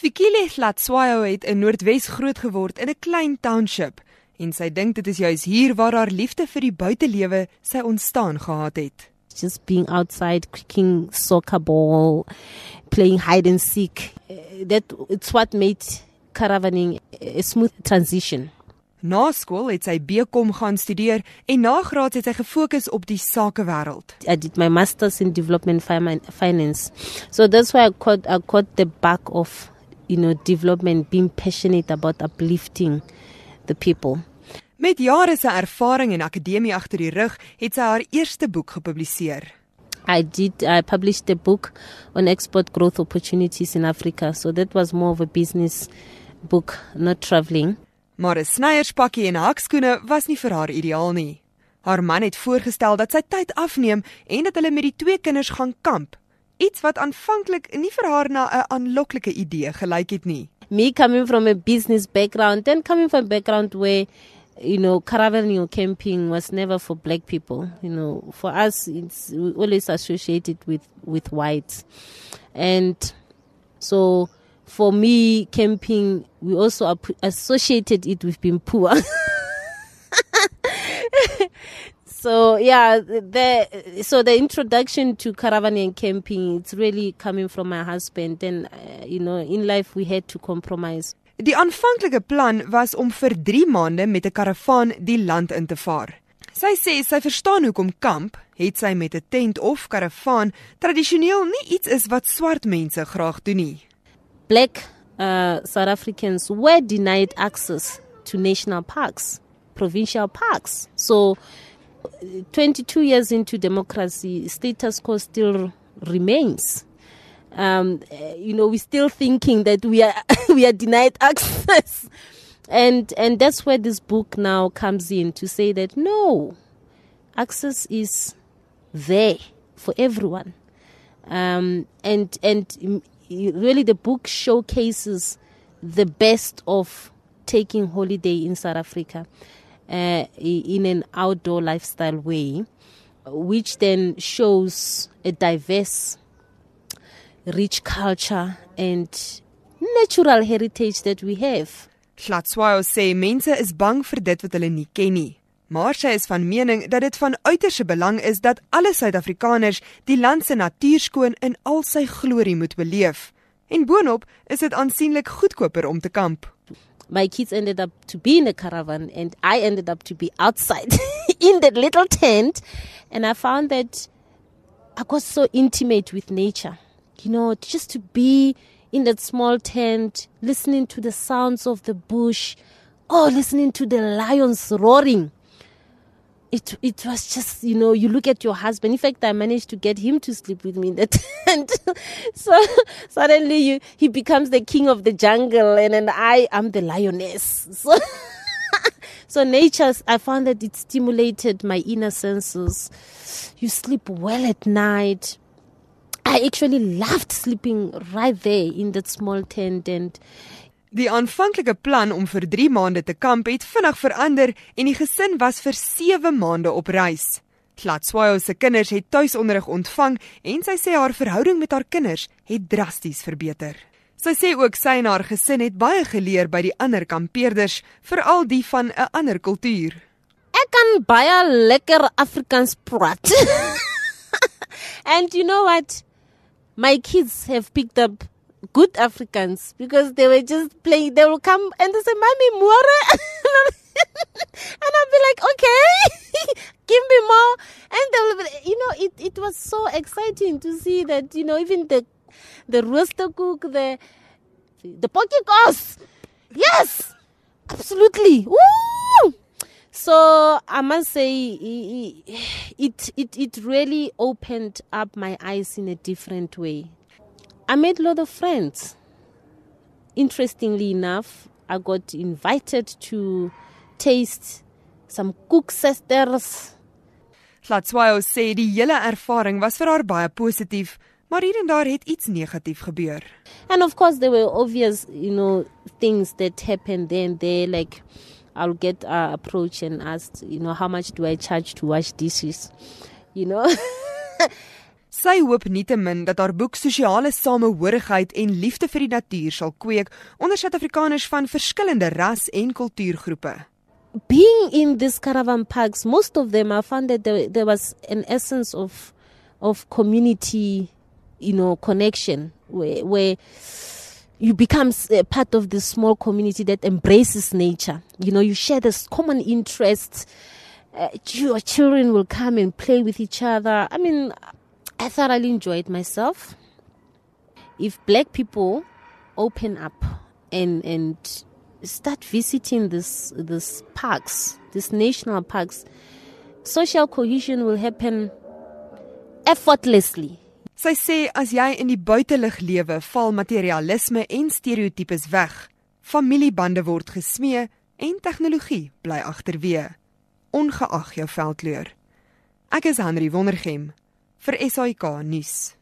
Fikile Hlatshwayo het in Noordwes grootgeword in 'n klein township en sy dink dit is juis hier waar haar liefde vir die buitelewe sy ontstaan gehad het. Just being outside, kicking soccer ball, playing hide and seek. Uh, that it's what made caravaning a smooth transition. Na skool het sy BCom gaan studeer en na graad het sy gefokus op die sakewêreld. I did my masters in development finance. So that's why I caught I caught the back of you know development being passionate about uplifting the people. Met jare se ervaring en akademie agter die rug, het sy haar eerste boek gepubliseer. I did I published a book on export growth opportunities in Africa. So that was more of a business book, not traveling. Maar 'n snyerspakkie en hakskoene was nie vir haar ideaal nie. Haar man het voorgestel dat sy tyd afneem en dat hulle met die twee kinders gaan kamp. Iets wat aanvanklik nie vir haar na 'n aanloklike idee gelyk het nie. Me coming from a business background, then coming from a background where you know, caravaning or camping was never for black people. You know, for us, it's always associated with with whites, and so for me, camping, we also associated it with being poor. so yeah, the so the introduction to caravaning and camping, it's really coming from my husband. And uh, you know, in life we had to compromise. Die aanvanklike plan was om vir 3 maande met 'n karavaan die land in te vaar. Sy sê sy verstaan hoekom kamp, het sy met 'n tent of karavaan tradisioneel nie iets is wat swart mense graag doen nie black uh, South Africans were denied access to national parks, provincial parks. So, 22 years into democracy, status quo still remains. Um, you know, we're still thinking that we are we are denied access, and and that's where this book now comes in to say that no, access is there for everyone, um, and and really the book showcases the best of taking holiday in South Africa uh, in an outdoor lifestyle way, which then shows a diverse, rich culture and natural heritage that we have. Hlatshwayo sê mense is bang vir dit wat hulle nie ken nie. Maar sy is van mening dat dit van uiterste belang is dat alle Suid-Afrikaners die land se natuurskoon in al sy glorie moet beleef. En boonop is dit aansienlik goedkoper om te kamp. My kids ended up to be in a caravan and I ended up to be outside in that little tent and I found that I got so intimate with nature. You know, just to be in that small tent, listening to the sounds of the bush, or oh, listening to the lions roaring it it was just you know you look at your husband. In fact i managed to get him to sleep with me in the tent. So suddenly you he becomes the king of the jungle and then i am the lioness. So so nature i found that it stimulated my inner senses. You sleep well at night. I actually loved sleeping right there in that small tent and Die aanvanklike plan om vir 3 maande te kamp het vinnig verander en die gesin was vir 7 maande op reis. Klatswayo se kinders het tuisonderrig ontvang en sy sê haar verhouding met haar kinders het drasties verbeter. Sy sê ook sy en haar gesin het baie geleer by die ander kampeerders, veral die van 'n ander kultuur. Ek kan baie lekker Afrikaans praat. and you know what? My kids have picked up good Africans because they were just playing. They will come and they say, "Mommy, more," and I'll be like, "Okay, give me more." And they will, be, you know, it it was so exciting to see that you know even the the rooster cook, the the pokekos, yes, absolutely, woo! So I must say, it it it really opened up my eyes in a different way I made a lot of friends. Interestingly enough, I got invited to taste some cook sisters. Flatswayo sê die hele ervaring was vir haar baie positief, maar hier en daar het iets negatief gebeur. And of course there were obvious, you know, things that happened then there like I'll get uh, approach and asked, you know, how much do I charge to wash dishes? You know? Sy hoop nietemin dat haar boek sosiale samehorigheid en liefde vir die natuur sal kweek onder Suid-Afrikaners van verskillende ras en kultuurgroepe. Being in these caravan parks, most of them I found that there, there was an essence of of community, you know, connection where where you become a part of this small community that embraces nature. You know, you share this common interests. Uh, your children will come and play with each other. I mean, I thoroughly enjoyed myself. If black people open up and and start visiting this this parks, these national parks, social cohesion will happen effortlessly. Sy sê as jy in die buitelug lewe, val materialisme en stereotypes weg. Familiebande word gesmee en tegnologie bly agterweë, ongeag jou veldkleur. Ek is Henry Wondergem vir SAK nuus.